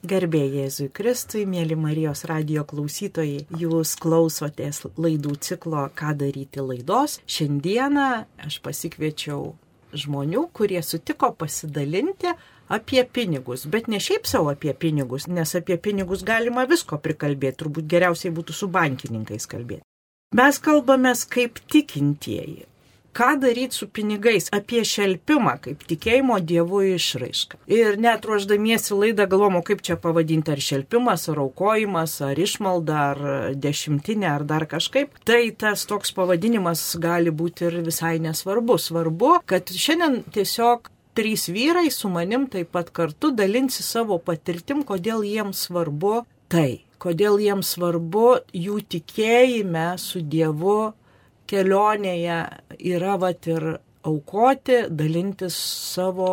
Garbė Jėzui Kristui, mėly Marijos radio klausytojai, jūs klausotės laidų ciklo Ką daryti laidos. Šiandieną aš pasikviečiau žmonių, kurie sutiko pasidalinti apie pinigus, bet ne šiaip savo apie pinigus, nes apie pinigus galima visko prikalbėti, turbūt geriausiai būtų su bankininkais kalbėti. Mes kalbame kaip tikintieji, ką daryti su pinigais, apie šelpimą kaip tikėjimo Dievu išraišką. Ir net ruoždamiesi laidą galvomu, kaip čia pavadinti, ar šelpimas, ar aukojimas, ar išmalda, ar dešimtinė, ar dar kažkaip, tai tas toks pavadinimas gali būti ir visai nesvarbu. Svarbu, kad šiandien tiesiog trys vyrai su manim taip pat kartu dalinsi savo patirtim, kodėl jiems svarbu tai kodėl jiems svarbu jų tikėjime su Dievu kelionėje yra vat ir aukoti, dalintis savo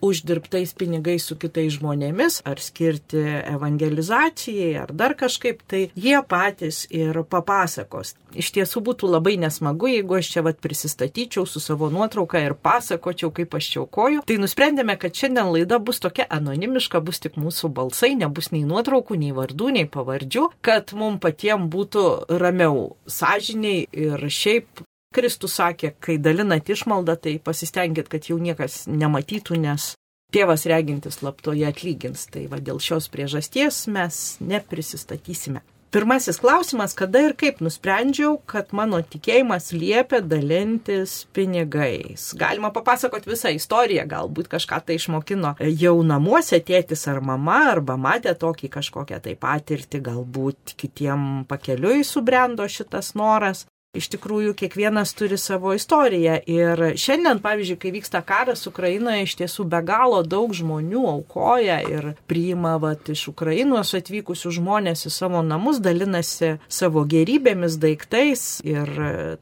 uždirbtais pinigais su kitais žmonėmis, ar skirti evangelizacijai, ar dar kažkaip, tai jie patys ir papasakos. Iš tiesų būtų labai nesmagu, jeigu aš čia vat prisistatyčiau su savo nuotrauka ir pasakočiau, kaip aš čiaukoju. Tai nusprendėme, kad šiandien laida bus tokia anonimiška, bus tik mūsų balsai, nebus nei nuotraukų, nei vardų, nei pavardžių, kad mums patiems būtų ramiau, sąžiniai ir šiaip Kristus sakė, kai dalinat išmaldą, tai pasistengit, kad jau niekas nematytų, nes tėvas regintis slaptoje atlygins. Tai va dėl šios priežasties mes neprisistatysime. Pirmasis klausimas, kada ir kaip nusprendžiau, kad mano tikėjimas liepia dalintis pinigais. Galima papasakoti visą istoriją, galbūt kažką tai išmokino jau namuose tėtis ar mama, arba matė tokį kažkokią tai patirtį, galbūt kitiem pakeliui subrendo šitas noras. Iš tikrųjų, kiekvienas turi savo istoriją. Ir šiandien, pavyzdžiui, kai vyksta karas Ukrainoje, iš tiesų be galo daug žmonių aukoja ir priima vat, iš Ukrainos atvykusių žmonės į savo namus, dalinasi savo gerybėmis, daiktais ir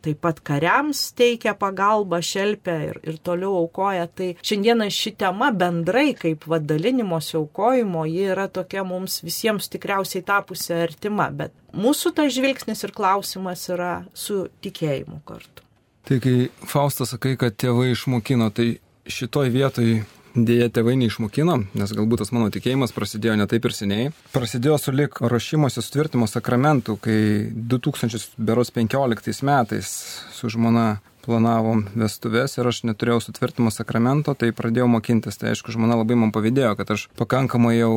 taip pat kariams teikia pagalbą, šelpia ir, ir toliau aukoja. Tai šiandieną ši tema bendrai kaip vat, dalinimosi aukojimo, ji yra tokia mums visiems tikriausiai tapusi artima, bet mūsų tas žvilgsnis ir klausimas yra su tikėjimu kartu. Tai kai Faustas sakai, kad tėvai išmokino, tai šitoj vietoj dėja tėvai neišmokino, nes galbūt tas mano tikėjimas prasidėjo ne taip ir seniai. Prasidėjo su lik ruošimosi sutvirtimo sakramentų, kai 2015 metais su žmona planavom vestuvės ir aš neturėjau sutvirtimo sakramento, tai pradėjau mokintis. Tai aišku, žmona labai man pavydėjo, kad aš pakankamai jau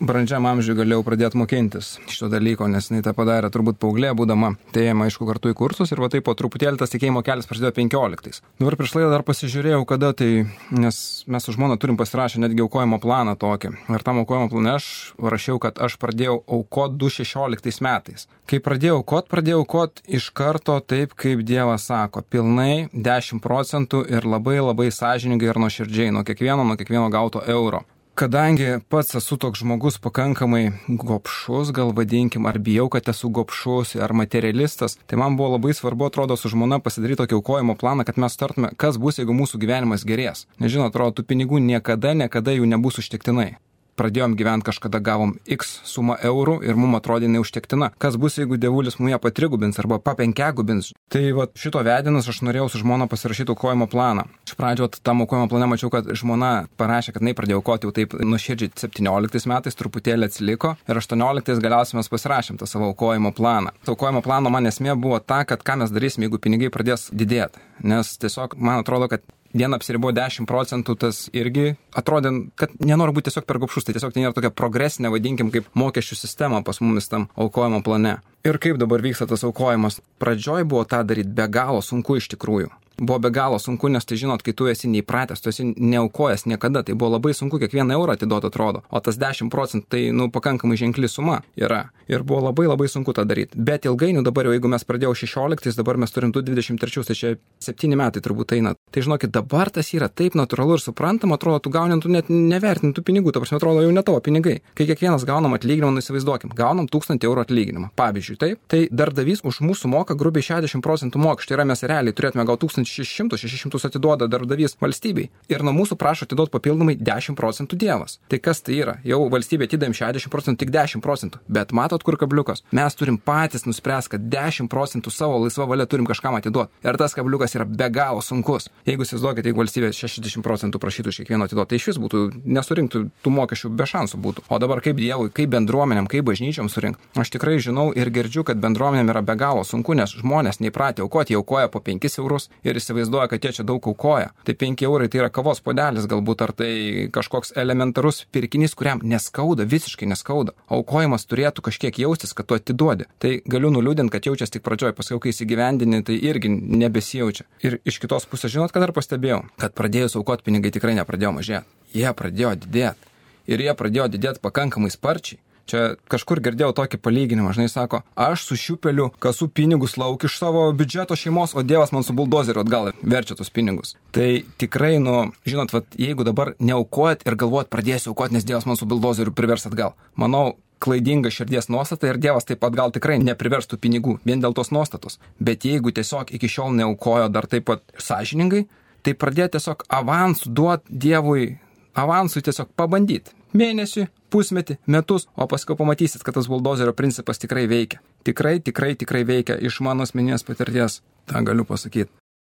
brandžiam amžiui galėjau pradėti mokintis šito dalyko, nes jinai tą padarė turbūt paauglė, būdama. Tai ėjama, aišku, kartu į kursus ir va taip po truputėlį tas tikėjimo kelias prasidėjo 15. Dabar prieš laidą dar pasižiūrėjau, kada tai, nes mes su žmona turim pasirašę netgi aukojimo planą tokį. Ir tam aukojimo plane aš rašiau, kad aš pradėjau aukoti 2016 metais. Kai pradėjau aukoti, pradėjau aukoti iš karto taip, kaip Dievas sako, pilnai 10 procentų ir labai labai sąžiningai ir nuoširdžiai nuo kiekvieno, nuo kiekvieno gauto euro kadangi pats esu toks žmogus pakankamai gopšus, gal vadinkim, ar bijau, kad esu gopšus, ar materialistas, tai man buvo labai svarbu, atrodo, su žmona pasidaryti tokį aukojimo planą, kad mes tartume, kas bus, jeigu mūsų gyvenimas gerės. Nežinau, atrodo, tų pinigų niekada, niekada jų nebus užtektinai pradėjom gyventi kažkada gavom X sumą eurų ir mums atrodė neužtektina. Kas bus, jeigu dievulis mums ją patrigubins arba papenkiagubins? Tai va šito vedinas aš norėjau su žmona pasirašyti aukojimo planą. Iš pradžio tam aukojimo plane mačiau, kad žmona parašė, kad jinai pradėjo aukoti jau taip nuoširdžiai 17 metais, truputėlį atsiliko ir 18 galiausiai mes pasirašėm tą savo aukojimo planą. Aukojimo plano man esmė buvo ta, kad ką mes darysim, jeigu pinigai pradės didėti. Nes tiesiog man atrodo, kad viena apsiribo 10 procentų, tas irgi atrodė, kad nenoriu būti tiesiog per gopšus, tai tiesiog tai nėra tokia progresinė, vadinkim, kaip mokesčių sistema pas mumis tam aukojimo plane. Ir kaip dabar vyksta tas aukojimas? Pradžioj buvo tą daryti be galo sunku iš tikrųjų buvo be galo sunku, nes tai žinot, kai tu esi neįpratęs, tu esi neaukojęs niekada, tai buvo labai sunku kiekvieną eurą atiduoti atrodo, o tas 10 procentų tai, nu, pakankamai ženkli suma yra. Ir buvo labai labai sunku tą daryti. Bet ilgainiui dabar jau, jeigu mes pradėjome 16, dabar mes turim 23, tai čia 7 metai turbūt eina. Tai žinokit, dabar tas yra taip natūralu ir suprantama, atrodo, tu gauni, tu net nevertintų pinigų, ta prasme, atrodo, jau ne tavo pinigai. Kai kiekvienas gaunam atlyginimą, nu įsivaizduokim, gaunam 1000 eurų atlyginimą. Pavyzdžiui, taip, tai darbdavys už mūsų moka grubiai 60 procentų mokesčių. Tai yra mes realiai turėtume gauti 1000 1600, 600 atiduoda darbdavys valstybei. Ir nuo mūsų prašo atiduoti papildomai 10 procentų Dievas. Tai kas tai yra? Jau valstybė atidavėm 60 procentų, tik 10 procentų. Bet matot, kur kabliukas? Mes turim patys nuspręsti, kad 10 procentų savo laisvą valią turim kažkam atiduoti. Ir tas kabliukas yra be galo sunkus. Jeigu įsivaizduokite, jeigu valstybė 60 procentų prašytų iš kiekvieno atiduoti, tai iš vis būtų nesurinktų tų mokesčių be šansų būtų. O dabar kaip Dievui, kaip bendruomenėm, kaip bažnyčiom surinkti. Aš tikrai žinau ir girdžiu, kad bendruomenėm yra be galo sunku, nes žmonės neįpratę aukoti, jie aukoja po 5 eurus ir įsivaizduoja, kad jie čia daug aukoja. Tai 5 eurai tai yra kavos podelis galbūt, ar tai kažkoks elementarus pirkinys, kuriam neskauda, visiškai neskauda. Aukojimas turėtų kažkiek jaustis, kad tu atiduodi. Tai galiu nuliūdinti, kad jaučiasi tik pradžioj, paskui kai įsigyvendini, tai irgi nebesijaučia. Ir iš kitos pusės, žinot, kad dar pastebėjau, kad pradėjus aukoti pinigai tikrai nepradėjo mažėti. Jie pradėjo didėti. Ir jie pradėjo didėti pakankamai sparčiai. Čia kažkur girdėjau tokį palyginimą, žinai, sako, aš su šiupeliu kasu pinigus lauk iš savo biudžeto šeimos, o Dievas man su buldozeriu atgal verčia tus pinigus. Tai tikrai, nu, žinot, vat, jeigu dabar neaukojat ir galvojat, pradėsiu aukoti, nes Dievas man su buldozeriu privers atgal. Manau, klaidinga širdies nuostata ir Dievas taip pat gal tikrai nepriverstų pinigų vien dėl tos nuostatos. Bet jeigu tiesiog iki šiol neaukojo dar taip pat sąžiningai, tai pradėti tiesiog avansų duoti Dievui, avansui tiesiog pabandyti. Mėnesį, pusmetį, metus, o paskui pamatysit, kad tas buldozerio principas tikrai veikia. Tikrai, tikrai, tikrai veikia iš mano asmeninės patirties, tą galiu pasakyti.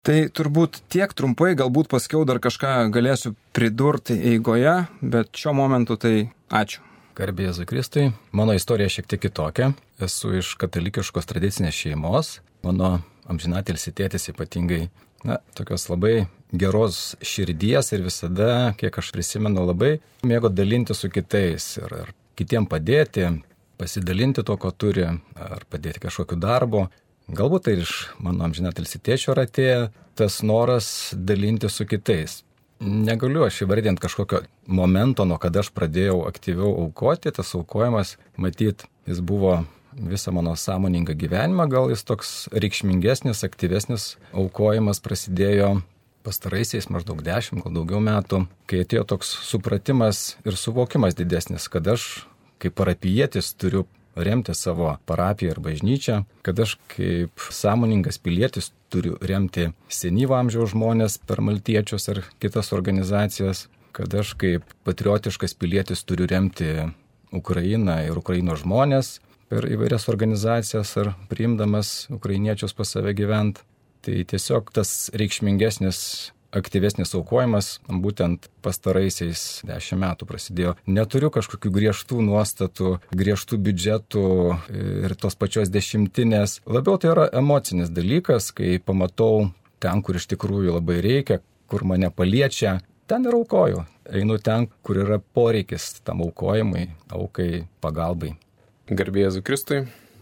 Tai turbūt tiek trumpai, galbūt paskiau dar kažką galėsiu pridurti eigoje, bet šiuo momentu tai ačiū. Garbė Jėzui Kristui. Mano istorija šiek tiek kitokia. Esu iš katalikiškos tradicinės šeimos. Mano amžinatelis tėtis ypatingai na, tokios labai geros širdies ir visada, kiek aš prisimenu, labai mėgo dalinti su kitais ir, ir kitiem padėti, pasidalinti to, ko turi, ar padėti kažkokiu darbu. Galbūt tai iš mano amžinatelsi tėčio atėjo tas noras dalinti su kitais. Negaliu aš įvardinti kažkokio momento, nuo kada aš pradėjau aktyviau aukoti, tas aukojimas, matyt, jis buvo visą mano sąmoningą gyvenimą, gal jis toks reikšmingesnis, aktyvesnis aukojimas prasidėjo pastaraisiais maždaug dešimt, gal daugiau metų, kai atėjo toks supratimas ir suvokimas didesnis, kad aš kaip parapijėtis turiu remti savo parapiją ir bažnyčią, kad aš kaip sąmoningas pilietis turiu remti senyvo amžiaus žmonės per maltiečius ar kitas organizacijas, kad aš kaip patriotiškas pilietis turiu remti Ukrainą ir Ukrainos žmonės, per įvairias organizacijas ar priimdamas ukrainiečius pas save gyvent. Tai tiesiog tas reikšmingesnis aktyvesnis aukojimas būtent pastaraisiais dešimt metų prasidėjo. Neturiu kažkokių griežtų nuostatų, griežtų biudžetų ir tos pačios dešimtinės. Labiau tai yra emocinis dalykas, kai pamatau ten, kur iš tikrųjų labai reikia, kur mane paliečia, ten ir aukoju. Einu ten, kur yra poreikis tam aukojimui, aukai, pagalbai. Garbėjai Kristui.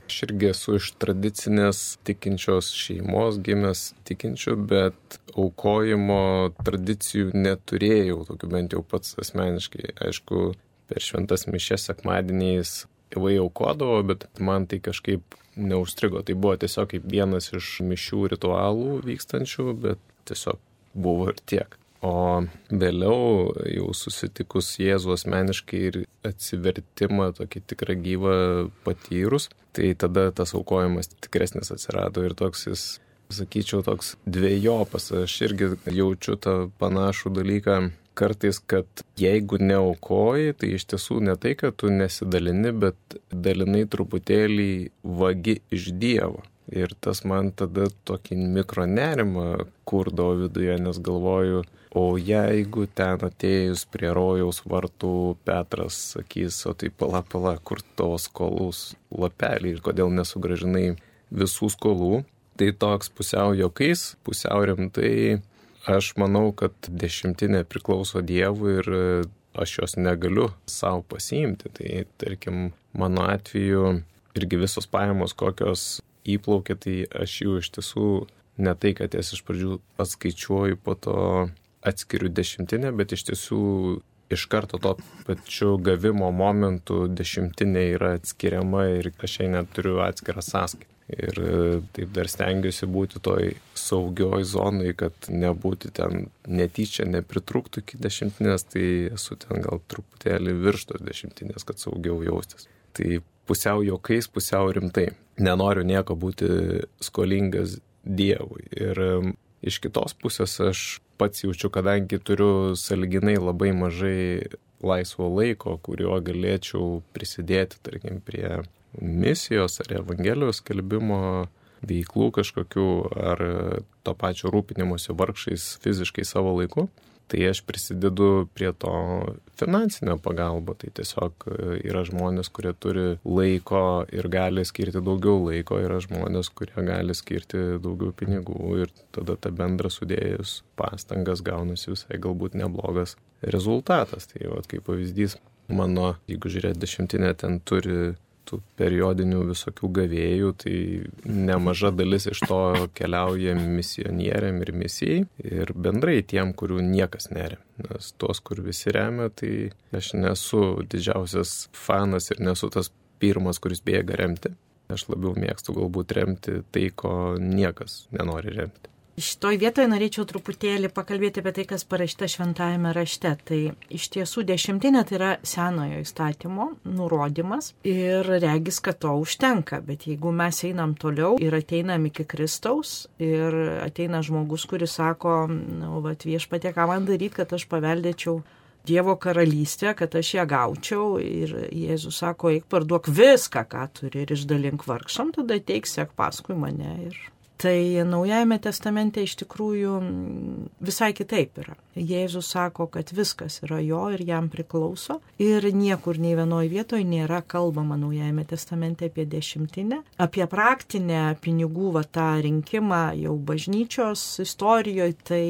Aš irgi esu iš tradicinės tikinčios šeimos, gimęs tikinčių, bet aukojimo tradicijų neturėjau, tokių bent jau pats asmeniškai. Aišku, per šventas mišes sekmadieniais tėvai aukodavo, bet man tai kažkaip neužstrigo. Tai buvo tiesiog kaip vienas iš mišių ritualų vykstančių, bet tiesiog buvo ir tiek. O vėliau jau susitikus Jėzų asmeniškai ir atsivertimą tokį tikrą gyvą patyrus, tai tada tas aukojimas tikresnis atsirado ir toks jis, sakyčiau, toks dviejopas. Aš irgi jaučiu tą panašų dalyką kartais, kad jeigu neaukoji, tai iš tiesų ne tai, kad tu nesidalini, bet dalinai truputėlį vagi iš Dievo. Ir tas man tada tokį mikronerimą kurdavo viduje, nes galvoju, o jeigu ten atėjus prie rojaus vartų Petras sakys, o tai pala pala, kur tavo skolus lapelį ir kodėl nesugražinai visų skolų, tai toks pusiau jokais, pusiau rimtai, aš manau, kad dešimtinė priklauso Dievui ir aš jos negaliu savo pasiimti. Tai tarkim, mano atveju irgi visos pajamos, kokios įplaukia, tai aš jų iš tiesų ne tai, kad jas iš pradžių atskaičiuoju, po to atskiriu dešimtinę, bet iš tiesų iš karto to pačiu gavimo momentu dešimtinė yra atskiriama ir aš jai neturiu atskirą sąskaitą. Ir taip dar stengiuosi būti toj saugioj zonai, kad nebūti ten netyčia, nepritrūktų iki dešimtinės, tai esu ten gal truputėlį virš tos dešimtinės, kad saugiau jaustis. Tai pusiau jokais, pusiau rimtai. Nenoriu nieko būti skolingas Dievui. Ir Iš kitos pusės aš pats jaučiu, kadangi turiu saliginai labai mažai laisvo laiko, kuriuo galėčiau prisidėti, tarkim, prie misijos ar evangelijos kalbimo veiklų kažkokių ar to pačio rūpinimuose vargšais fiziškai savo laiku, tai aš prisidedu prie to finansinę pagalbą. Tai tiesiog e, yra žmonės, kurie turi laiko ir gali skirti daugiau laiko, yra žmonės, kurie gali skirti daugiau pinigų ir tada ta bendra sudėjus pastangas gaunasi visai galbūt neblogas rezultatas. Tai va, kaip pavyzdys, mano, jeigu žiūrėt dešimtinė, ten turi tų periodinių visokių gavėjų, tai nemaža dalis iš to keliauja misionieriam ir misijai ir bendrai tiem, kurių niekas neremia. Nes tuos, kur visi remia, tai aš nesu didžiausias fanas ir nesu tas pirmas, kuris bėga remti. Aš labiau mėgstu galbūt remti tai, ko niekas nenori remti. Šitoj vietoje norėčiau truputėlį pakalbėti apie tai, kas parašyta šventajame rašte. Tai iš tiesų dešimtinė tai yra senojo įstatymo nurodymas ir regis, kad to užtenka. Bet jeigu mes einam toliau ir ateinam iki Kristaus ir ateina žmogus, kuris sako, na, va, viešpatė, ką man daryti, kad aš paveldėčiau Dievo karalystę, kad aš ją gaučiau ir Jėzus sako, eik parduok viską, ką turi ir išdalink vargšam, tada teik sek paskui mane ir Tai Naujajame testamente iš tikrųjų visai kitaip yra. Jėzus sako, kad viskas yra jo ir jam priklauso ir niekur nei vienoje vietoje nėra kalbama Naujajame testamente apie dešimtinę, apie praktinę pinigų vatą rinkimą jau bažnyčios istorijoje, tai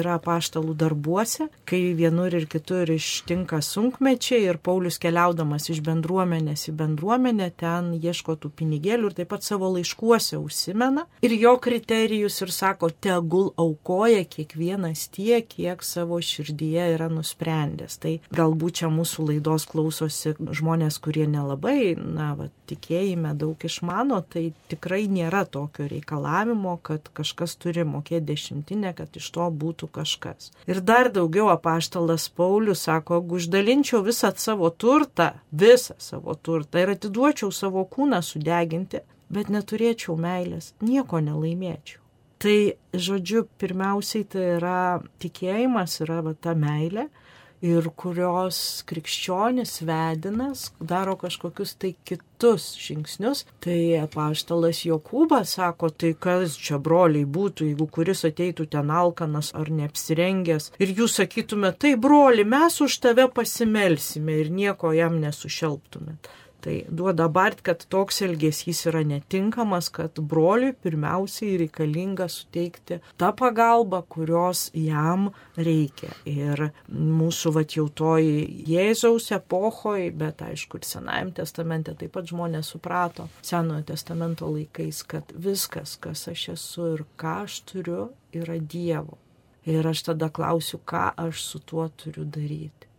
yra paštalų darbuose, kai vienur ir kitur ištinka sunkmečiai ir Paulius keliaudamas iš bendruomenės į bendruomenę ten ieško tų pinigėlių ir taip pat savo laiškuose užsimena. Ir jo kriterijus ir sako, tegul aukoja kiekvienas tiek, kiek savo širdyje yra nusprendęs. Tai galbūt čia mūsų laidos klausosi žmonės, kurie nelabai, na, va, tikėjime daug išmano, tai tikrai nėra tokio reikalavimo, kad kažkas turi mokėti dešimtinę, kad iš to būtų kažkas. Ir dar daugiau apaštalas Paulius sako, jeigu uždalinčiau visą savo turtą, visą savo turtą ir atiduočiau savo kūną sudeginti, bet neturėčiau meilės, nieko nelaimėčiau. Tai, žodžiu, pirmiausiai tai yra tikėjimas, yra va, ta meilė ir kurios krikščionis vedinas daro kažkokius tai kitus žingsnius. Tai apaštalas Jokūbas sako, tai kas čia broliai būtų, jeigu kuris ateitų ten alkanas ar neapsirengęs ir jūs sakytumėte, tai broli, mes už tave pasimelsime ir nieko jam nesušelptumėt. Tai duoda bart, kad toks elgesys yra netinkamas, kad broliui pirmiausiai reikalinga suteikti tą pagalbą, kurios jam reikia. Ir mūsų vatjautoji Jėzaus epochoje, bet aišku ir Senajame testamente taip pat žmonės suprato Senojo testamento laikais, kad viskas, kas aš esu ir ką aš turiu, yra Dievo. Ir aš tada klausiu, ką aš su tuo turiu daryti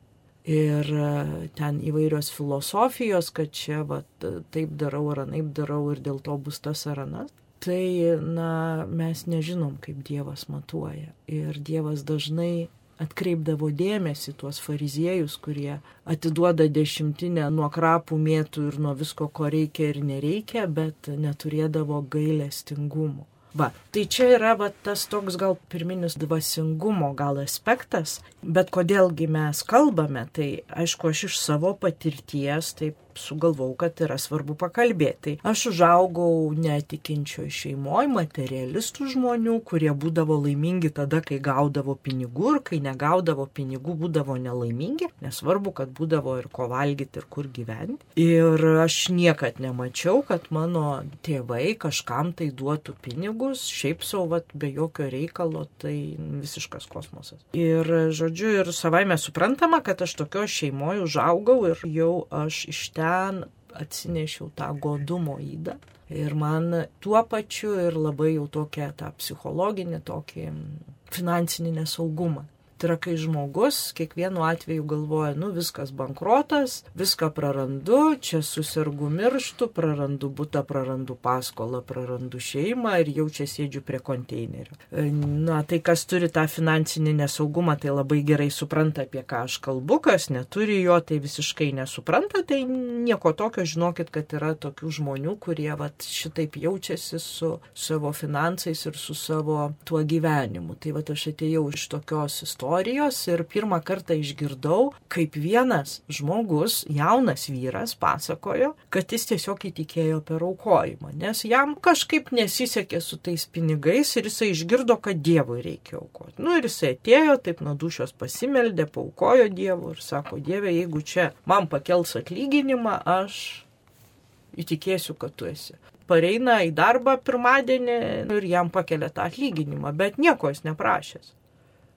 ir e, ten įvairios filosofijos, kad čia va, taip darau ar anaip darau ir dėl to bus tas ar anas. Tai, na, mes nežinom, kaip Dievas matuoja. Ir Dievas dažnai atkreipdavo dėmesį tuos fariziejus, kurie atiduoda dešimtinę nuo krapų mėtų ir nuo visko, ko reikia ir nereikia, bet neturėdavo gailestingumo. Va, tai čia yra va, tas toks gal pirminis dvasingumo gal aspektas, bet kodėlgi mes kalbame, tai aišku, aš iš savo patirties taip sugalvau, kad yra svarbu pakalbėti. Aš užaugau netikinčioj šeimoje, materialistų žmonių, kurie būdavo laimingi tada, kai gaudavo pinigų ir kai negaudavo pinigų būdavo nelaimingi, nesvarbu, kad būdavo ir ko valgyti ir kur gyventi. Ir aš niekad nemačiau, kad mano tėvai kažkam tai duotų pinigus, šiaip savo, be jokio reikalo, tai visiškas kosmosas. Ir, žodžiu, ir savai mes suprantama, kad aš tokio šeimoje užaugau ir jau aš iš ten ten atsinešiau tą godumo įdą. Ir man tuo pačiu ir labai jau tokia tą psichologinį, tokį finansinį nesaugumą. Tai yra, kai žmogus kiekvienu atveju galvoja, nu viskas bankrotas, viską prarandu, čia susirgu mirštu, prarandu būtą, prarandu paskolą, prarandu šeimą ir jau čia sėdžiu prie konteinerio. E, na, tai kas turi tą finansinį nesaugumą, tai labai gerai supranta, apie ką aš kalbu, kas neturi jo, tai visiškai nesupranta, tai nieko tokio, žinokit, kad yra tokių žmonių, kurie vat, šitaip jaučiasi su savo finansais ir su savo tuo gyvenimu. Tai vat aš atėjau iš tokios istorijos istorijos ir pirmą kartą išgirdau, kaip vienas žmogus, jaunas vyras, pasakojo, kad jis tiesiog įtikėjo per aukojimą, nes jam kažkaip nesisekė su tais pinigais ir jisai išgirdo, kad Dievui reikia aukoti. Nu ir jisai atėjo, taip nuo dušios pasimeldė, paukojo Dievui ir sako, Dieve, jeigu čia man pakels atlyginimą, aš įtikėsiu, kad tu esi pareina į darbą pirmadienį ir jam pakelia tą atlyginimą, bet nieko jis neprašęs.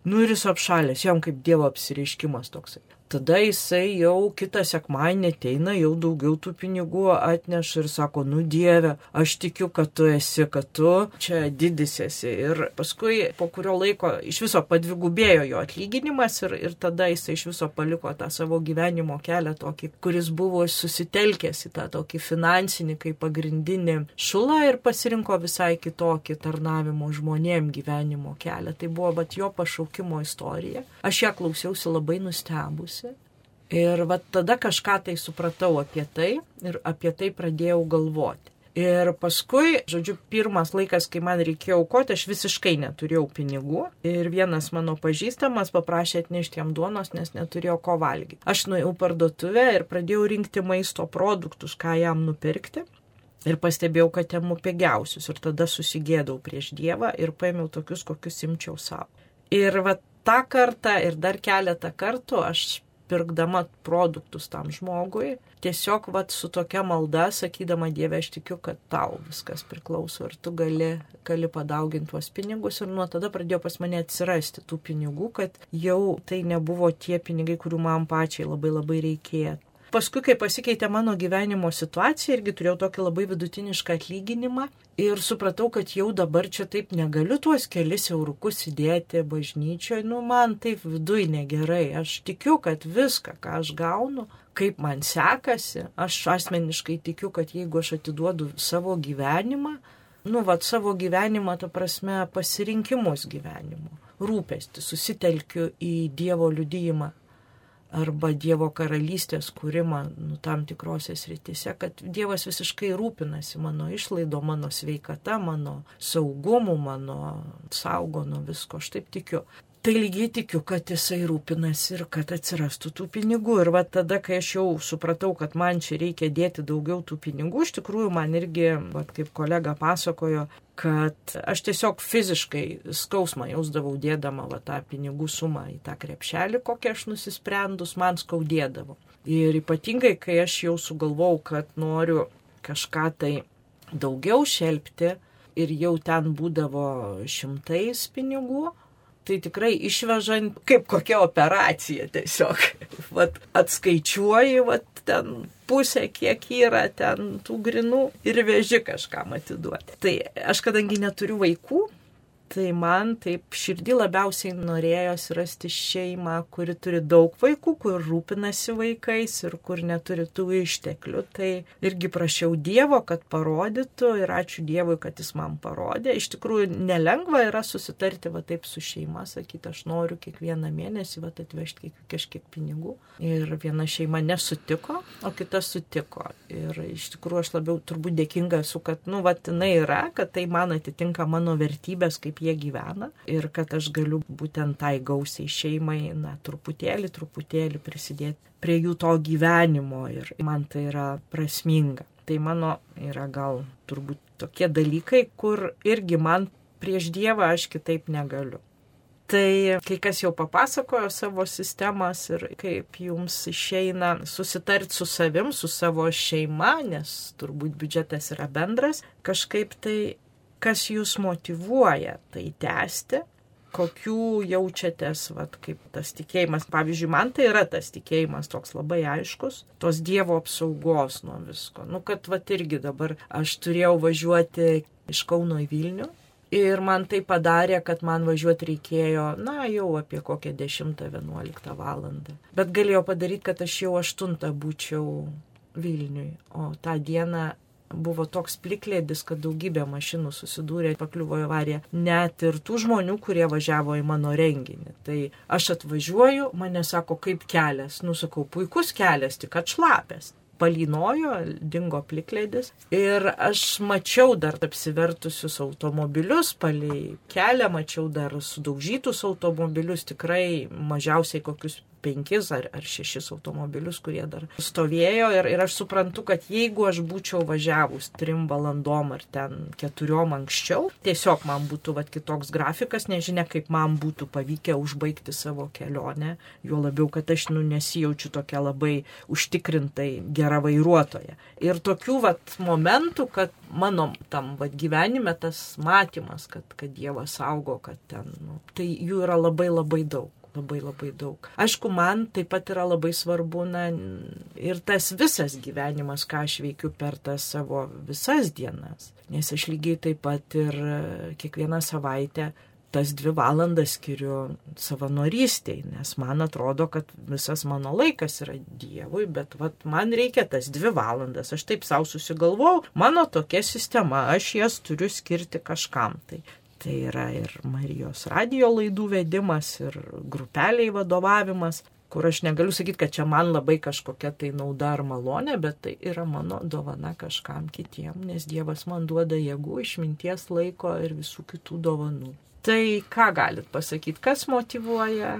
Nu ir jis apšalęs, jam kaip Dievo apsireiškimas toksai tada jisai jau kitą sekmadienį ateina, jau daugiau tų pinigų atneša ir sako, nu Dieve, aš tikiu, kad tu esi, kad tu čia didis esi. Ir paskui po kurio laiko iš viso padvigubėjo jo atlyginimas ir, ir tada jisai iš viso paliko tą savo gyvenimo kelią tokį, kuris buvo susitelkęs į tą tokį finansinį kaip pagrindinį šulą ir pasirinko visai kitokį tarnavimo žmonėm gyvenimo kelią. Tai buvo bat jo pašaukimo istorija. Aš ją klausiausi labai nustebusi Ir va tada kažką tai supratau apie tai ir apie tai pradėjau galvoti. Ir paskui, žodžiu, pirmas laikas, kai man reikėjo aukoti, aš visiškai neturėjau pinigų. Ir vienas mano pažįstamas paprašė atnešti jam duonos, nes neturėjo ko valgyti. Aš nuėjau parduotuvę ir pradėjau rinkti maisto produktus, ką jam nupirkti. Ir pastebėjau, kad temu pigiausius. Ir tada susigėdau prieš Dievą ir paėmiau tokius, kokius imčiau savo. Ir va tą kartą ir dar keletą kartų aš pirkdama produktus tam žmogui, tiesiog vat, su tokia malda, sakydama Dieve, aš tikiu, kad tau viskas priklauso ir tu gali, gali padauginti tuos pinigus ir nuo tada pradėjo pas mane atsirasti tų pinigų, kad jau tai nebuvo tie pinigai, kurių man pačiai labai labai reikėjo. Paskui, kai pasikeitė mano gyvenimo situacija, irgi turėjau tokį labai vidutinišką atlyginimą ir supratau, kad jau dabar čia taip negaliu tuos kelis eurukus įdėti bažnyčioje, nu man taip vidui negerai. Aš tikiu, kad viską, ką aš gaunu, kaip man sekasi, aš asmeniškai tikiu, kad jeigu aš atiduodu savo gyvenimą, nu, vad savo gyvenimą, ta prasme, pasirinkimus gyvenimo, rūpesti, susitelkiu į Dievo liudyjimą arba Dievo karalystės kūrimą nu, tam tikrose sritise, kad Dievas visiškai rūpinasi mano išlaido, mano sveikata, mano saugumu, mano saugo nuo visko, aš taip tikiu tai lygiai tikiu, kad jisai rūpinasi ir kad atsirastų tų pinigų. Ir va tada, kai aš jau supratau, kad man čia reikia dėti daugiau tų pinigų, iš tikrųjų man irgi, va, kaip kolega pasakojo, kad aš tiesiog fiziškai skausmą jausdavau dėdama va, tą pinigų sumą į tą krepšelį, kokią aš nusisprendus, man skaudėdavo. Ir ypatingai, kai aš jau sugalvau, kad noriu kažką tai daugiau šelpti ir jau ten būdavo šimtais pinigų, tai tikrai išvežant kaip kokia operacija tiesiog. Vat atskaičiuoji, vat ten pusę, kiek yra ten tų grinų ir veži kažkam atiduoti. Tai aš kadangi neturiu vaikų, Tai man taip širdį labiausiai norėjosi rasti šeimą, kuri turi daug vaikų, kur rūpinasi vaikais ir kur neturi tų išteklių. Tai irgi prašiau Dievo, kad parodytų ir ačiū Dievui, kad jis man parodė. Iš tikrųjų nelengva yra susitarti va taip su šeima, sakyti, aš noriu kiekvieną mėnesį va atvežti kažkiek pinigų. Ir viena šeima nesutiko, o kita sutiko. Ir iš tikrųjų aš labiau turbūt dėkinga esu, kad, nu, va, jinai yra, kad tai man atitinka mano vertybės kaip jie gyvena ir kad aš galiu būtent tai gausiai šeimai, na, truputėlį, truputėlį prisidėti prie jų to gyvenimo ir man tai yra prasminga. Tai mano yra gal turbūt tokie dalykai, kur irgi man prieš Dievą aš kitaip negaliu. Tai kai kas jau papasakojo savo sistemas ir kaip jums išeina susitarti su savim, su savo šeima, nes turbūt biudžetas yra bendras, kažkaip tai kas jūs motivuoja tai tęsti, kokių jaučiatės, vat, kaip tas tikėjimas. Pavyzdžiui, man tai yra tas tikėjimas toks labai aiškus, tos Dievo apsaugos nuo visko. Nu, kad vat irgi dabar aš turėjau važiuoti iš Kauno į Vilnių Ir man tai padarė, kad man važiuoti reikėjo, na, jau apie kokią 10-11 valandą. Bet galėjau padaryti, kad aš jau 8 būčiau Vilniui. O tą dieną buvo toks plikledis, kad daugybė mašinų susidūrė, pakliuvo į avariją. Net ir tų žmonių, kurie važiavo į mano renginį. Tai aš atvažiuoju, mane sako, kaip kelias. Nusakau, puikus kelias, tik atšlapęs palynojo, dingo plikledis. Ir aš mačiau dar apsivertusius automobilius, palei kelią mačiau dar sudaužytus automobilius, tikrai mažiausiai kokius penkis ar, ar šešis automobilius, kurie dar stovėjo. Ir, ir aš suprantu, kad jeigu aš būčiau važiavus trim valandom ar ten keturiom anksčiau, tiesiog man būtų vat, kitoks grafikas, nežinia, kaip man būtų pavykę užbaigti savo kelionę. Jo labiau, kad aš nu, nesijaučiu tokia labai užtikrintai gera vairuotoja. Ir tokių vat, momentų, kad mano tam vat, gyvenime tas matymas, kad, kad Dievas saugo, kad ten, nu, tai jų yra labai labai daug labai labai daug. Aišku, man taip pat yra labai svarbu, na, ir tas visas gyvenimas, ką aš veikiu per tas savo visas dienas. Nes aš lygiai taip pat ir kiekvieną savaitę tas dvi valandas skiriu savanorystiai, nes man atrodo, kad visas mano laikas yra Dievui, bet vat, man reikia tas dvi valandas, aš taip savo susigalvojau, mano tokia sistema, aš jas turiu skirti kažkam. Tai Tai yra ir Marijos radio laidų vedimas, ir grupeliai vadovavimas, kur aš negaliu sakyti, kad čia man labai kažkokia tai nauda ar malonė, bet tai yra mano dovana kažkam kitiem, nes Dievas man duoda jėgų, išminties laiko ir visų kitų dovanų. Tai ką galit pasakyti, kas motivuoja,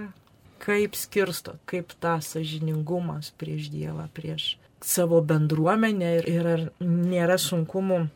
kaip skirsto, kaip tą sažiningumas prieš Dievą, prieš savo bendruomenę ir, ir ar nėra sunkumų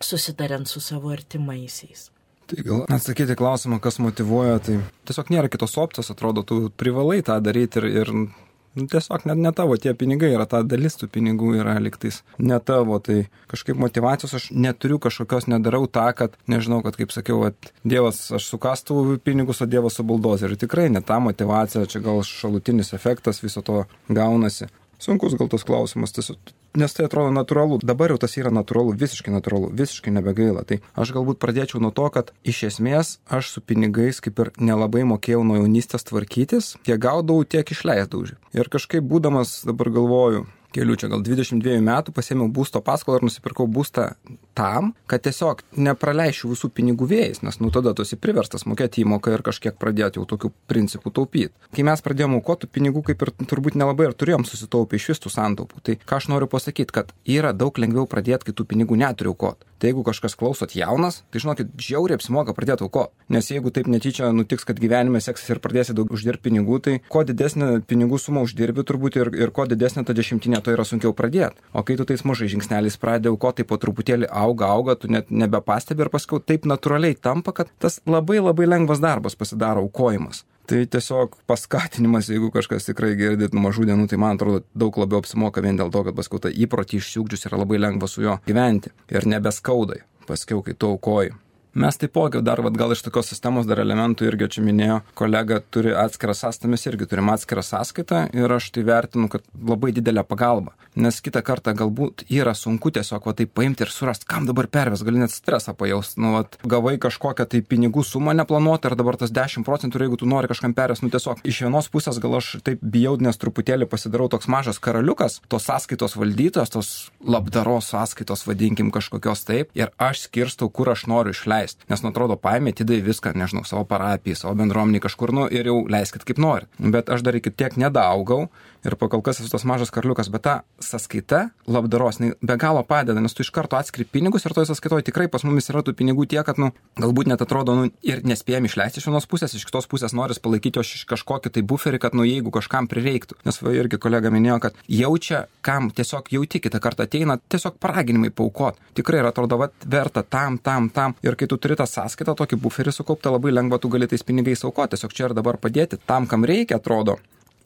susitariant su savo artimaisiais. Tai gal atsakyti klausimą, kas motivuoja, tai tiesiog nėra kitos opcijos, atrodo, tu privalai tą daryti ir, ir nu, tiesiog net ne tavo tie pinigai yra, ta dalis tų pinigų yra liktais ne tavo, tai kažkaip motivacijos aš neturiu kažkokios, nedarau tą, kad, nežinau, kad kaip sakiau, at, Dievas, aš sukastų pinigus, o Dievas su buldozeriu. Tikrai ne ta motivacija, čia gal šalutinis efektas viso to gaunasi. Sunkus gal tas klausimas, tiesiog nes tai atrodo natūralu. Dabar jau tas yra natūralu, visiškai natūralu, visiškai nebegaila. Tai aš galbūt pradėčiau nuo to, kad iš esmės aš su pinigais kaip ir nelabai mokėjau nuo jaunystės tvarkytis, tiek gaudavau, tiek išleisdavau. Ir kažkaip būdamas dabar galvoju, kelių čia gal 22 metų pasėmiau būsto paskolą ir nusipirkau būstą tam, kad tiesiog nepraleišiu visų pinigų vėjais, nes nu tada tu esi priverstas mokėti įmoką ir kažkiek pradėti jau tokių principų taupyti. Kai mes pradėjome aukoti pinigų, kaip ir turbūt nelabai ir turėjom susitaupę iš visų santaupų, tai ką aš noriu pasakyti, kad yra daug lengviau pradėti, kai tų pinigų neturi aukoti. Tai jeigu kažkas klausot jaunas, tai žinokit, žiauriai apsimoka pradėti aukoti. Nes jeigu taip netyčia nutiks, kad gyvenime seksis ir pradėsi daug uždirbti pinigų, tai kuo didesnė pinigų suma uždirbi turbūt ir, ir kuo didesnė ta dešimtinė, to yra sunkiau pradėti. O kai tu tais mažai žingsneliais pradėjai aukoti, tai po truputėlį auga, auga, tu net nebepastebi ir paskui taip natūraliai tampa, kad tas labai labai lengvas darbas pasidaro aukojimas. Tai tiesiog paskatinimas, jeigu kažkas tikrai girdit nuo mažų dienų, tai man atrodo daug labiau apsimoka vien dėl to, kad paskui tą įprotį išsiugdžius yra labai lengva su juo gyventi ir nebeskaudai, paskui kai tu aukoji. Mes taipogi dar, vat, gal iš tokios sistemos dar elementų irgi čia minėjo, kolega turi atskirą sąskaitą, mes irgi turim atskirą sąskaitą ir aš tai vertinu, kad labai didelė pagalba. Nes kitą kartą galbūt yra sunku tiesiog va taip paimti ir surasti, kam dabar perves, gali net stresą pajausti. Nu, vat, gavai kažkokią tai pinigų sumą neplanuotą ir dabar tas 10 procentų, jeigu tu nori kažkam perves, nu tiesiog iš vienos pusės gal aš taip bijau, nes truputėlį pasidarau toks mažas karaliukas, tos sąskaitos valdytos, tos labdaros sąskaitos, vadinkim kažkokios taip, ir aš skirstau, kur aš noriu išleisti leist. Nes, nu, atrodo, paėmė, atidai viską, nežinau, savo parapijai, savo bendruomeniai kažkur, nu, ir jau leiskit kaip norit. Bet aš dar iki tiek nedaugau ir pakol kas esu tas mažas karliukas, bet ta sąskaita labdaros be galo padeda, nes tu iš karto atskiri pinigus ir toje sąskaitoje tikrai pas mumis yra tų pinigų tiek, kad, nu, galbūt net atrodo, nu, ir nespėjom išleisti iš vienos pusės, iš kitos pusės noris palaikyti iš kažkokį tai buferį, kad, nu, jeigu kažkam prireiktų. Nes va irgi kolega minėjo, kad jaučia, kam tiesiog jauti kitą kartą ateina, tiesiog paraginimai paukot. Tikrai yra atrodo, va, verta tam, tam, tam. Ir kai tu turi tą sąskaitą, tokį buferį sukauptą, labai lengva tu gali tais pinigais aukoti, tiesiog čia ir dabar padėti tam, kam reikia, atrodo.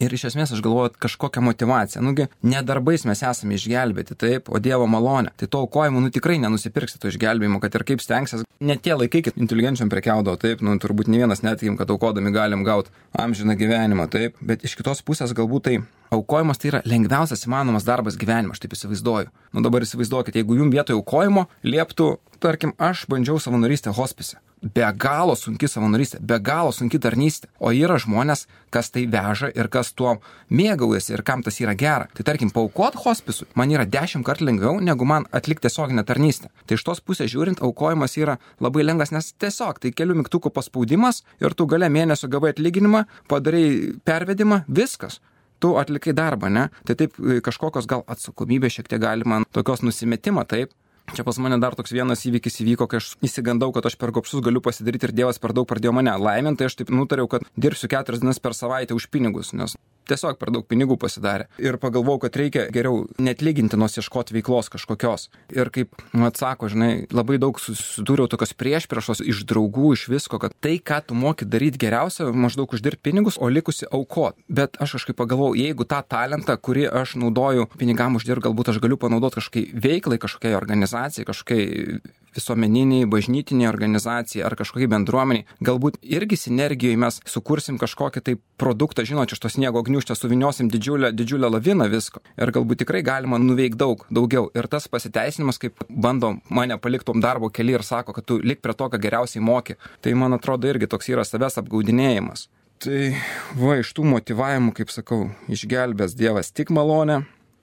Ir iš esmės aš galvoju, kažkokią motivaciją. Nugi, ne darbais mes esame išgelbėti, taip, o Dievo malonė. Tai to aukojimu, nu tikrai nenusipirksi to išgelbėjimo, kad ir kaip stengsies. Ne tie laikai, kad inteligenčiam prekiaudavo, taip, nu turbūt ne vienas netikim, kad aukodami galim gauti amžiną gyvenimą, taip. Bet iš kitos pusės galbūt tai aukojimas tai yra lengviausias įmanomas darbas gyvenime, aš taip įsivaizduoju. Nu dabar įsivaizduokit, jeigu jum vietoje aukojimo lieptų, tarkim, aš bandžiau savanorystę hospise be galo sunki savanorystė, be galo sunki tarnystė. O yra žmonės, kas tai veža ir kas tuo mėgaujasi ir kam tas yra gera. Tai tarkim, paukot hospisui man yra dešimt kartų lengviau, negu man atlikti tiesioginę tarnystę. Tai iš tos pusės žiūrint, aukojimas yra labai lengvas, nes tiesiog tai kelių mygtukų paspaudimas ir tu gale mėnesio gavai atlyginimą, padarai pervedimą, viskas tu atlikai darbą, ne? Tai taip kažkokios gal atsakomybės šiek tiek galima, tokios nusimetimo, taip, Čia pas mane dar toks vienas įvykis įvyko, kai aš įsigandau, kad aš per gopšus galiu pasidaryti ir Dievas per daug pradėjo mane laiminti, tai aš taip nutariau, kad dirbsiu keturias dienas per savaitę už pinigus, nes tiesiog per daug pinigų pasidarė. Ir pagalvojau, kad reikia geriau net lygintinos ieškoti veiklos kažkokios. Ir kaip nu, atsako, žinai, labai daug susidūriau tokios priešpriešos iš draugų, iš visko, kad tai, ką tu moki daryti geriausia, maždaug uždirbti pinigus, o likusi aukot. Bet aš kažkaip pagalvojau, jeigu tą talentą, kurį aš naudoju pinigam uždirbti, galbūt aš galiu panaudoti kažkokiai veiklai, kažkokiai organizacijai, kažkokiai visuomeniniai, bažnytiniai organizacijai ar kažkokiai bendruomeniai. Galbūt irgi sinergijoje mes sukursim kažkokį tai produktą, žinot, iš to sniego gniužtę suviniosim didžiulę, didžiulę laviną visko. Ir galbūt tikrai galima nuveikti daug, daugiau. Ir tas pasiteisinimas, kaip bando mane paliktom darbo keli ir sako, kad tu lik prie to, ką geriausiai moki, tai man atrodo irgi toks yra savęs apgaudinėjimas. Tai va iš tų motivavimų, kaip sakau, išgelbės Dievas tik malonę,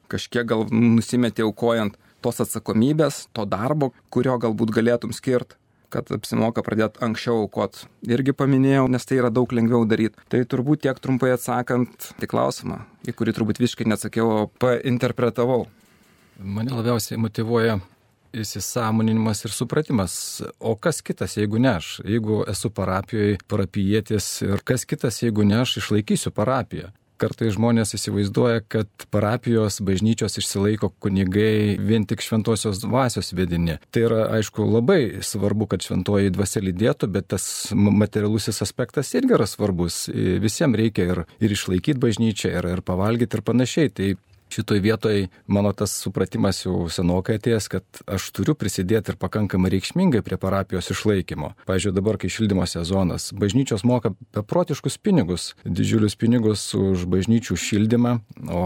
kažkiek gal nusimetė aukojant tos atsakomybės, to darbo, kurio galbūt galėtum skirti kad apsimoka pradėti anksčiau aukot. Irgi paminėjau, nes tai yra daug lengviau daryti. Tai turbūt tiek trumpai atsakant į klausimą, į kurį turbūt visiškai neatsakiau, o painterpretavau. Mane labiausiai motivuoja įsisamoninimas ir supratimas, o kas kitas, jeigu ne aš, jeigu esu parapijoje, parapijėtis ir kas kitas, jeigu ne aš išlaikysiu parapiją kartais žmonės įsivaizduoja, kad parapijos bažnyčios išsilaiko kunigai vien tik šventosios dvasios vedini. Tai yra, aišku, labai svarbu, kad šventoji dvasia lydėtų, bet tas materialusis aspektas irgi yra svarbus. Visiems reikia ir, ir išlaikyti bažnyčią, ir, ir pavalgyti ir panašiai. Tai šitoj vietoj mano tas supratimas jau senokai atėjęs, kad aš turiu prisidėti ir pakankamai reikšmingai prie parapijos išlaikymo. Pavyzdžiui, dabar, kai šildymo sezonas, bažnyčios moka beprotiškus pinigus, didžiulius pinigus už bažnyčių šildymą, o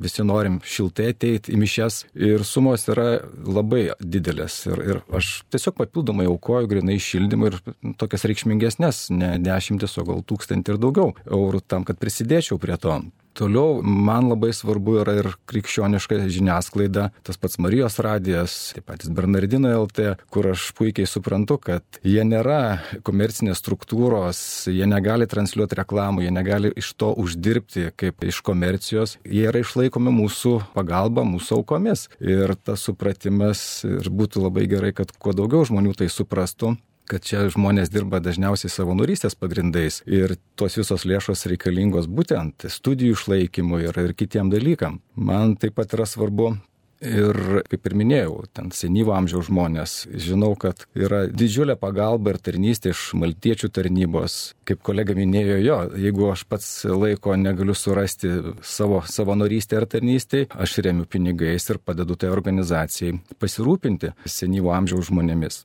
visi norim šiltai ateiti į mišes ir sumos yra labai didelės. Ir, ir aš tiesiog papildomai aukoju grinai šildymą ir tokias reikšmingesnės, ne dešimtis, o gal tūkstantį ir daugiau eurų tam, kad prisidėčiau prie to. Toliau man labai svarbu yra ir krikščioniška žiniasklaida, tas pats Marijos radijas, taip pat Bernardino LT, kur aš puikiai suprantu, kad jie nėra komercinės struktūros, jie negali transliuoti reklamų, jie negali iš to uždirbti kaip iš komercijos, jie yra išlaikomi mūsų pagalba, mūsų aukomis. Ir tas supratimas ir būtų labai gerai, kad kuo daugiau žmonių tai suprastų, kad čia žmonės dirba dažniausiai savanorystės pagrindais ir tos visos lėšos reikalingos būtent studijų išlaikymui ir, ir kitiem dalykam. Man taip pat yra svarbu Ir kaip ir minėjau, ten senyvo amžiaus žmonės, žinau, kad yra didžiulė pagalba ir tarnystė iš maltiečių tarnybos. Kaip kolega minėjo, jo, jeigu aš pats laiko negaliu surasti savo savanorystę ar tarnystę, aš remiu pinigais ir padedu tai organizacijai pasirūpinti senyvo amžiaus žmonėmis.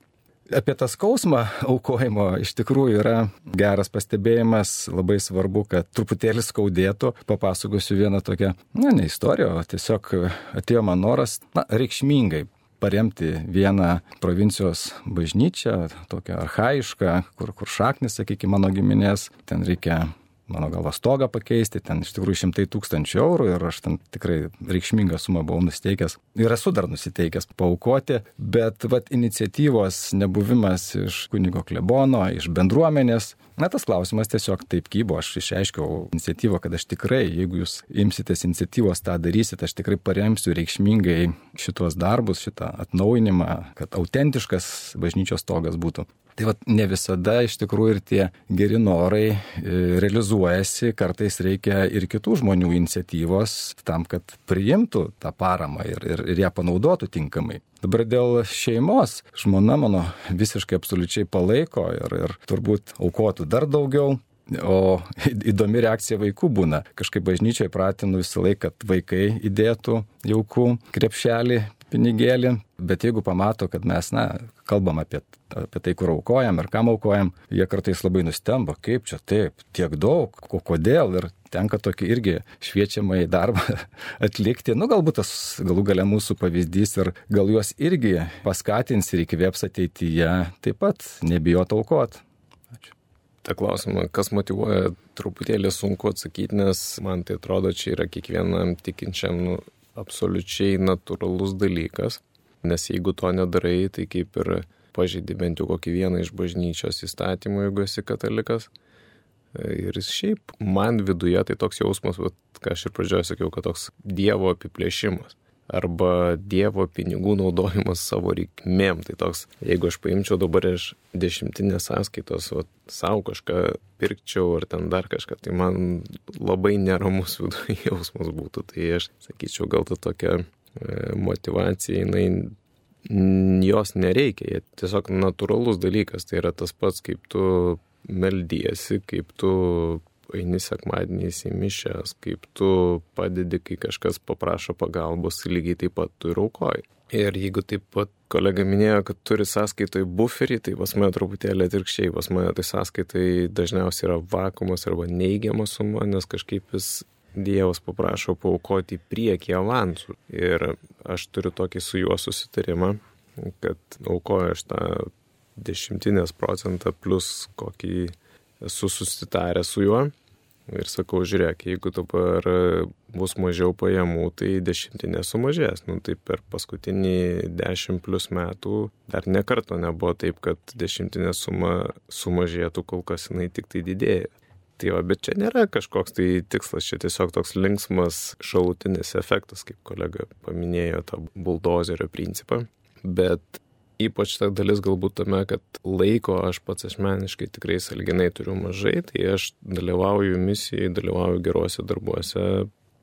Apie tą skausmą aukojimo iš tikrųjų yra geras pastebėjimas, labai svarbu, kad truputėlį skaudėtų. Papasakosiu vieną tokią, na, ne istoriją, o tiesiog atėjo man noras, na, reikšmingai paremti vieną provincijos bažnyčią, tokią arhaišką, kur, kur šaknis, sakykime, mano giminės, ten reikia mano galva stogą pakeisti, ten iš tikrųjų šimtai tūkstančių eurų ir aš ten tikrai reikšmingą sumą buvau nusteikęs ir esu dar nusiteikęs paukoti, bet vat iniciatyvos nebuvimas iš kunigo klebono, iš bendruomenės, na tas klausimas tiesiog taip kybo, aš išreiškiau iniciatyvą, kad aš tikrai, jeigu jūs imsitės iniciatyvos tą darysit, aš tikrai paremsiu reikšmingai šitos darbus, šitą atnaujinimą, kad autentiškas bažnyčios stogas būtų. Tai vat, ne visada iš tikrųjų ir tie geri norai e, realizuojasi, kartais reikia ir kitų žmonių iniciatyvos tam, kad priimtų tą paramą ir, ir, ir ją panaudotų tinkamai. Dabar dėl šeimos, žmona mano visiškai absoliučiai palaiko ir, ir turbūt aukotų dar daugiau, O įdomi reakcija vaikų būna. Kažkaip bažnyčiai pratinu visą laiką, kad vaikai įdėtų jaukų krepšelį pinigėlį, bet jeigu pamato, kad mes, na, kalbam apie, apie tai, kur aukojam ir kam aukojam, jie kartais labai nustemba, kaip čia taip, tiek daug, ko, kodėl ir tenka tokį irgi šviečiamą į darbą atlikti. Nu, galbūt tas galų gale mūsų pavyzdys ir gal juos irgi paskatins ir įkvėps ateityje taip pat nebijot aukot. Ačiū. Ta klausimą, kas motivuoja, truputėlį sunku atsakyti, nes man tai atrodo, čia yra kiekvienam tikinčiam nu, absoliučiai natūralus dalykas, nes jeigu to nedarai, tai kaip ir pažeidi bent jau kokį vieną iš bažnyčios įstatymų, jeigu esi katalikas. Ir šiaip man viduje tai toks jausmas, vat, ką aš ir pradžioje sakiau, kad toks Dievo apiplėšimas arba Dievo pinigų naudojimas savo reikmėm. Tai toks, jeigu aš paimčiau dabar iš dešimtinės sąskaitos, vat, savo kažką pirkčiau ar ten dar kažką, tai man labai neramus viduje jausmas būtų. Tai aš sakyčiau, gal ta tokia e, motivacija, jinai jos nereikia, jie tiesiog natūralus dalykas, tai yra tas pats, kaip tu meldiesi, kaip tu eini sekmadieniais į mišęs, kaip tu padedi, kai kažkas paprašo pagalbos, lygiai taip pat tu ir aukoji. Ir jeigu taip pat kolega minėjo, kad turi sąskaitoj buferį, tai pas mane truputėlį atvirkščiai, pas mane tai sąskaitai dažniausiai yra vakumas arba neigiama suma, nes kažkaip vis Dievas paprašo paukoti priekį avansų. Ir aš turiu tokį su juo susitarimą, kad aukoju aš tą dešimtinės procentą plus kokį esu susitaręs su juo. Ir sakau, žiūrėk, jeigu dabar bus mažiau pajamų, tai dešimtinė sumažės. Nu, tai per paskutinį dešimt plus metų dar nekarto nebuvo taip, kad dešimtinė suma sumažėtų, kol kas jinai tik tai didėja. Tai va, bet čia nėra kažkoks tai tikslas, čia tiesiog toks linksmas šalutinis efektas, kaip kolega paminėjo tą buldozerio principą. Bet ypač ta dalis galbūt tame, kad laiko aš pats asmeniškai tikrai salginai turiu mažai, tai aš dalyvauju misijai, dalyvauju geruose darbuose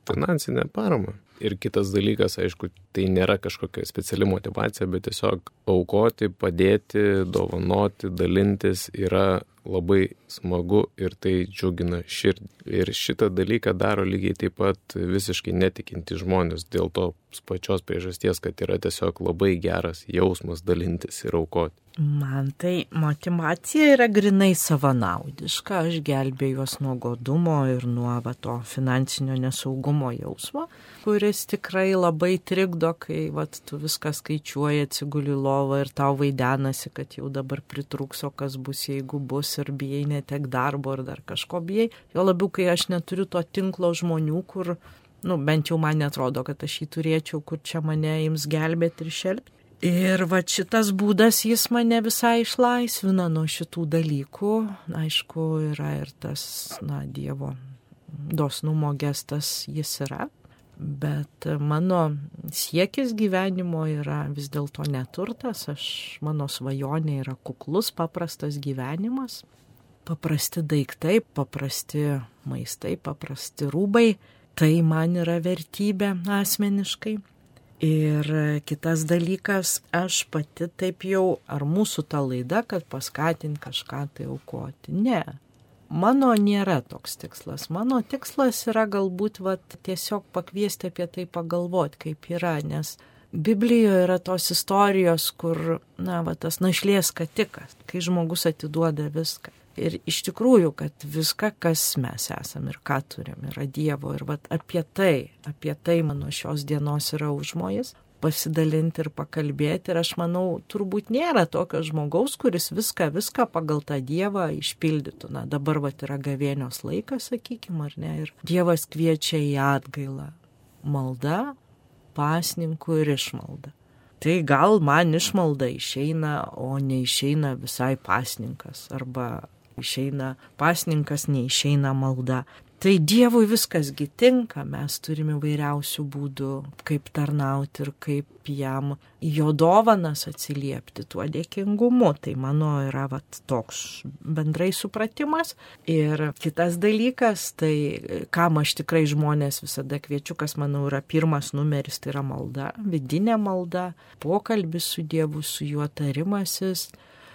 finansinę paramą. Ir kitas dalykas, aišku, tai nėra kažkokia speciali motivacija, bet tiesiog aukoti, padėti, dovanoti, dalintis yra labai smagu ir tai džiugina širdį. Ir šitą dalyką daro lygiai taip pat visiškai netikinti žmonės dėl to pačios priežasties, kad yra tiesiog labai geras jausmas dalintis ir aukoti. Man tai motivacija yra grinai savanaudiška, aš gelbėjau juos nuo godumo ir nuo va, to finansinio nesaugumo jausmo, kuris tikrai labai trikdo, kai va, tu viską skaičiuoji, atsiguli lovą ir tau vaidenasi, kad jau dabar pritrūks, o kas bus, jeigu bus ir bijai netek darbo ir dar kažko bijai. Jo labiau, kai aš neturiu to tinklo žmonių, kur, nu, bent jau man netrodo, kad aš jį turėčiau, kur čia mane jums gelbėti ir šelbti. Ir va šitas būdas jis mane visai išlaisvina nuo šitų dalykų. Aišku, yra ir tas, na, Dievo dosnumo gestas jis yra. Bet mano siekis gyvenimo yra vis dėlto neturtas, aš, mano svajonė yra kuklus, paprastas gyvenimas, paprasti daiktai, paprasti maistai, paprasti rūbai, tai man yra vertybė asmeniškai. Ir kitas dalykas, aš pati taip jau, ar mūsų ta laida, kad paskatint kažką tai aukoti. Ne. Mano nėra toks tikslas. Mano tikslas yra galbūt vat, tiesiog pakviesti apie tai pagalvoti, kaip yra, nes Biblijoje yra tos istorijos, kur, na, va, tas našlės katikas, kai žmogus atiduoda viską. Ir iš tikrųjų, kad viską, kas mes esame ir ką turim, yra Dievo. Ir vat, apie tai, apie tai mano šios dienos yra užmojas pasidalinti ir pakalbėti. Ir aš manau, turbūt nėra tokio žmogaus, kuris viską, viską pagal tą Dievą išpildytų. Na, dabar vat yra gavėnios laikas, sakykime, ar ne? Ir Dievas kviečia į atgailą. Malda, pasninkų ir išmalda. Tai gal man išmalda išeina, o neišeina visai pasninkas arba išeina pasninkas, neišeina malda. Tai Dievui viskasgi tinka, mes turime vairiausių būdų, kaip tarnauti ir kaip jam jo dovanas atsiliepti tuo dėkingumu. Tai mano yra vat, toks bendrai supratimas. Ir kitas dalykas, tai kam aš tikrai žmonės visada kviečiu, kas manau yra pirmas numeris, tai yra malda, vidinė malda, pokalbis su Dievu, su juo tarimasis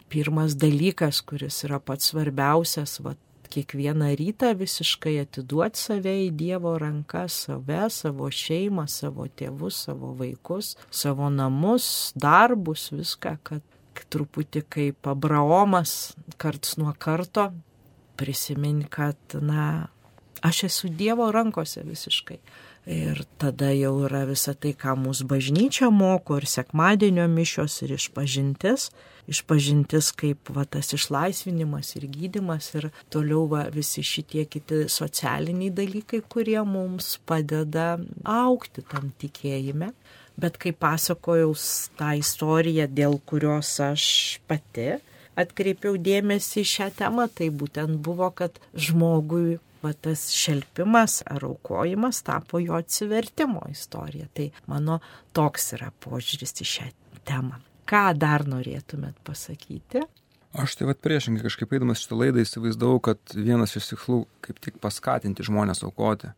pirmas dalykas, kuris yra pats svarbiausias, va, kiekvieną rytą visiškai atiduoti save į Dievo rankas, save, savo šeimą, savo tėvus, savo vaikus, savo namus, darbus, viską, kad truputį kaip Abraomas karts nuo karto prisimint, kad, na, aš esu Dievo rankose visiškai. Ir tada jau yra visa tai, ką mūsų bažnyčia moko, ir sekmadienio mišios, ir išpažintis. Išpažintis kaip va, tas išlaisvinimas ir gydimas, ir toliau va, visi šitie kiti socialiniai dalykai, kurie mums padeda aukti tam tikėjime. Bet kai pasakojau tą istoriją, dėl kurios aš pati atkreipiau dėmesį į šią temą, tai būtent buvo, kad žmogui va tas šelpimas ar aukojimas tapo jo atsivertimo istorija. Tai mano toks yra požiūris į šią temą. Ką dar norėtumėt pasakyti? Aš tai vad priešingai kažkaip eidamas šitą laidą įsivaizdavau, kad vienas iš tikslų kaip tik paskatinti žmonės aukoti.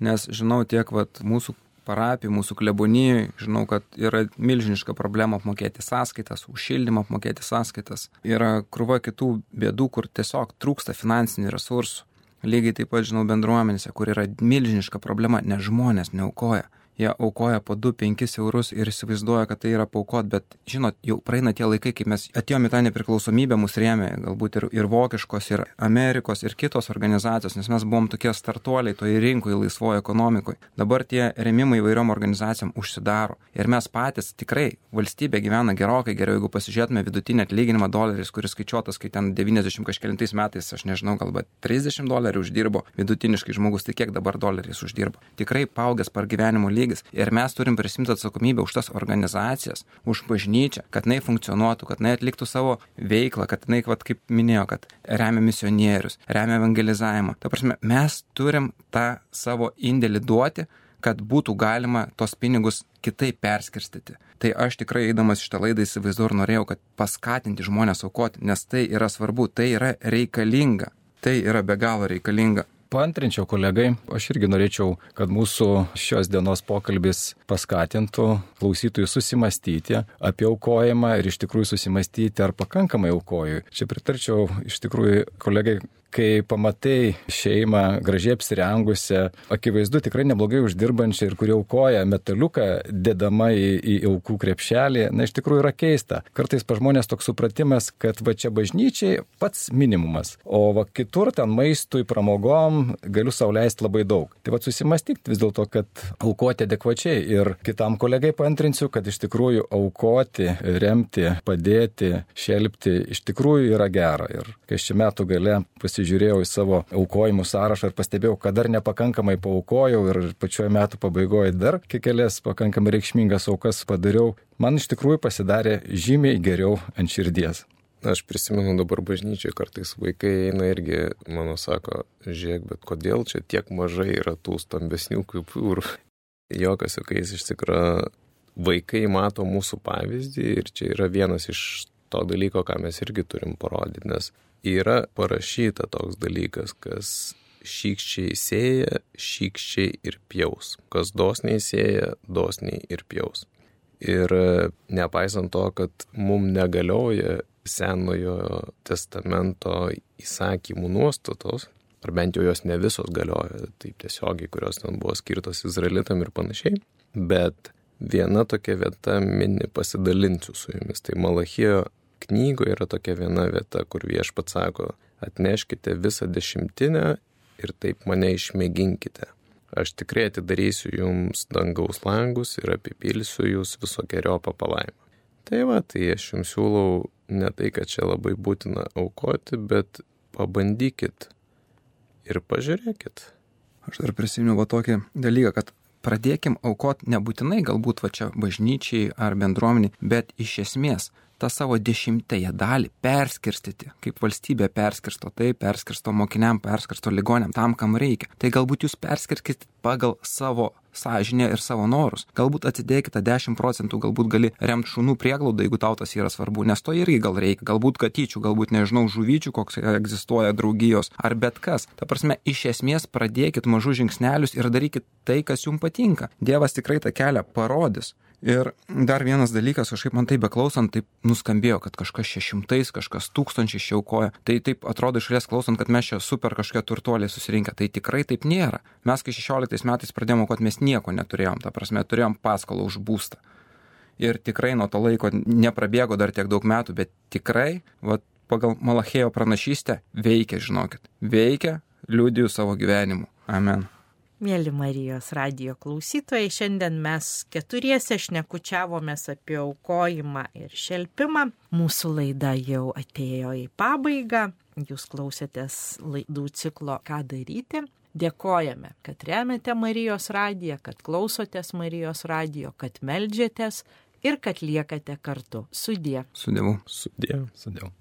Nes žinau tiek vad mūsų parapijų, mūsų klebonijai, žinau, kad yra milžiniška problema apmokėti sąskaitas, už šildymą apmokėti sąskaitas. Yra krūva kitų bėdų, kur tiesiog trūksta finansinių resursų. Lygiai taip pat žinau bendruomenėse, kur yra milžiniška problema, nes žmonės neaukoja jie aukoja po 2-5 eurus ir įsivaizduoja, kad tai yra paukot, bet žinot, jau praeina tie laikai, kai mes atėjome tą nepriklausomybę, mus rėmė galbūt ir, ir vokiškos, ir Amerikos, ir kitos organizacijos, nes mes buvom tokie startuoliai toje rinkoje, laisvoje ekonomikoje. Dabar tie remimai įvairiom organizacijom užsidaro. Ir mes patys tikrai valstybė gyvena gerokai geriau, jeigu pasižiūrėtume vidutinį atlyginimą doleris, kuris skaičiuotas, kai ten 90 kažkėlintais metais, aš nežinau, galbūt 30 dolerių uždirbo vidutiniškai žmogus, tai kiek dabar doleriais uždirba. Tikrai paaugęs par gyvenimo lygį lygis. Ir mes turim prisimti atsakomybę už tas organizacijas, už bažnyčią, kad jinai funkcionuotų, kad jinai atliktų savo veiklą, kad jinai, vat, kaip minėjo, kad remia misionierius, remia evangelizavimą. Ta prasme, mes turim tą savo indėlį duoti, kad būtų galima tos pinigus kitaip perskirstyti. Tai aš tikrai eidamas šitą laidą įsivaizduoju ir norėjau, kad paskatinti žmonės aukoti, nes tai yra svarbu, tai yra reikalinga. Tai yra be galo reikalinga. Paantrinčiau kolegai, aš irgi norėčiau, kad mūsų šios dienos pokalbis paskatintų klausytojų susimastyti apie aukojimą ir iš tikrųjų susimastyti, ar pakankamai aukoju. Čia pritarčiau iš tikrųjų kolegai, kai pamatai šeimą gražiai apsirengusią, akivaizdu tikrai neblogai uždirbančią ir kurie aukoja metaliuką, dedama į, į aukų krepšelį, na iš tikrųjų yra keista. Kartais pa žmonės toks supratimas, kad va čia bažnyčiai pats minimumas, o va kitur ten maistui, pramogom galiu sauliaisti labai daug. Tai va susimastyk vis dėlto, kad aukoti adekvačiai ir kitam kolegai paantrinsiu, kad iš tikrųjų aukoti, remti, padėti, šelbti iš tikrųjų yra gera. Ir kai šį metų gale pasižiūrėjau į savo aukojimų sąrašą ir pastebėjau, kad dar nepakankamai paukojau ir pačioje metų pabaigoje dar kelias pakankamai reikšmingas aukas padariau, man iš tikrųjų pasidarė žymiai geriau ant širdies. Aš prisimenu dabar bažnyčiai, kartais vaikai eina irgi, mano sako, žiūrėk, bet kodėl čia tiek mažai yra tų stambesnių kupiūrų. Jokas juokais iš tikrųjų vaikai mato mūsų pavyzdį ir čia yra vienas iš to dalyko, ką mes irgi turim parodyti, nes yra parašyta toks dalykas, kas šykščiai sėja, šykščiai ir pjaus. Kas dosniai sėja, dosniai ir pjaus. Ir e, nepaisant to, kad mum negalioja senojo testamento įsakymų nuostatos, ar bent jau jos ne visos galioja, taip tiesiogiai, kurios ten buvo skirtos izraelitam ir panašiai, bet viena tokia vieta mini pasidalinsiu su jumis. Tai Malachijo knygoje yra tokia viena vieta, kur viešpats sako, atneškite visą dešimtinę ir taip mane išmėginkite. Aš tikrai atidarysiu jums dangaus langus ir apipilsiu jūs visokiojo papalaimą. Tai va, tai aš jums siūlau ne tai, kad čia labai būtina aukoti, bet pabandykit ir pažiūrėkit. Aš dar prisimenu va tokį dalyką, kad pradėkim aukoti nebūtinai galbūt va čia bažnyčiai ar bendruomeniai, bet iš esmės tą savo dešimtąją dalį perskirstyti, kaip valstybė perskirsto, tai perskirsto mokiniam, perskirsto ligonėm, tam, kam reikia. Tai galbūt jūs perskirskite pagal savo sąžinę ir savo norus. Galbūt atidėkite 10 procentų, galbūt gali remti šunų prieglaudą, jeigu tau tas yra svarbu, nes to irgi gal reikia. Galbūt katyčių, galbūt nežinau, žuvyčių, koks egzistuoja draugijos, ar bet kas. Ta prasme, iš esmės pradėkit mažus žingsnelius ir darykit tai, kas jums patinka. Dievas tikrai tą kelią parodys Ir dar vienas dalykas, kažkaip man tai beklausant, taip nuskambėjo, kad kažkas šešimtais, kažkas tūkstančiai čia aukoja. Tai taip atrodo iš šalies klausant, kad mes čia super kažkokie turtuoliai susirinkę. Tai tikrai taip nėra. Mes kai 16 metais pradėjome aukoti, mes nieko neturėjom. Ta prasme, turėjom paskolą už būstą. Ir tikrai nuo to laiko neprabėgo dar tiek daug metų, bet tikrai, vat, pagal Malachėjo pranašystę, veikia, žinokit. Veikia, liūdėjau savo gyvenimu. Amen. Mėly Marijos radio klausytojai, šiandien mes keturiese šnekučiavomės apie aukojimą ir šelpimą. Mūsų laida jau atėjo į pabaigą. Jūs klausėtės laidų ciklo Ką daryti. Dėkojame, kad remiate Marijos radiją, kad klausotės Marijos radijo, kad melžiatės ir kad liekate kartu. Sudė. Su Dievu. Sudėjau. Sudėjau.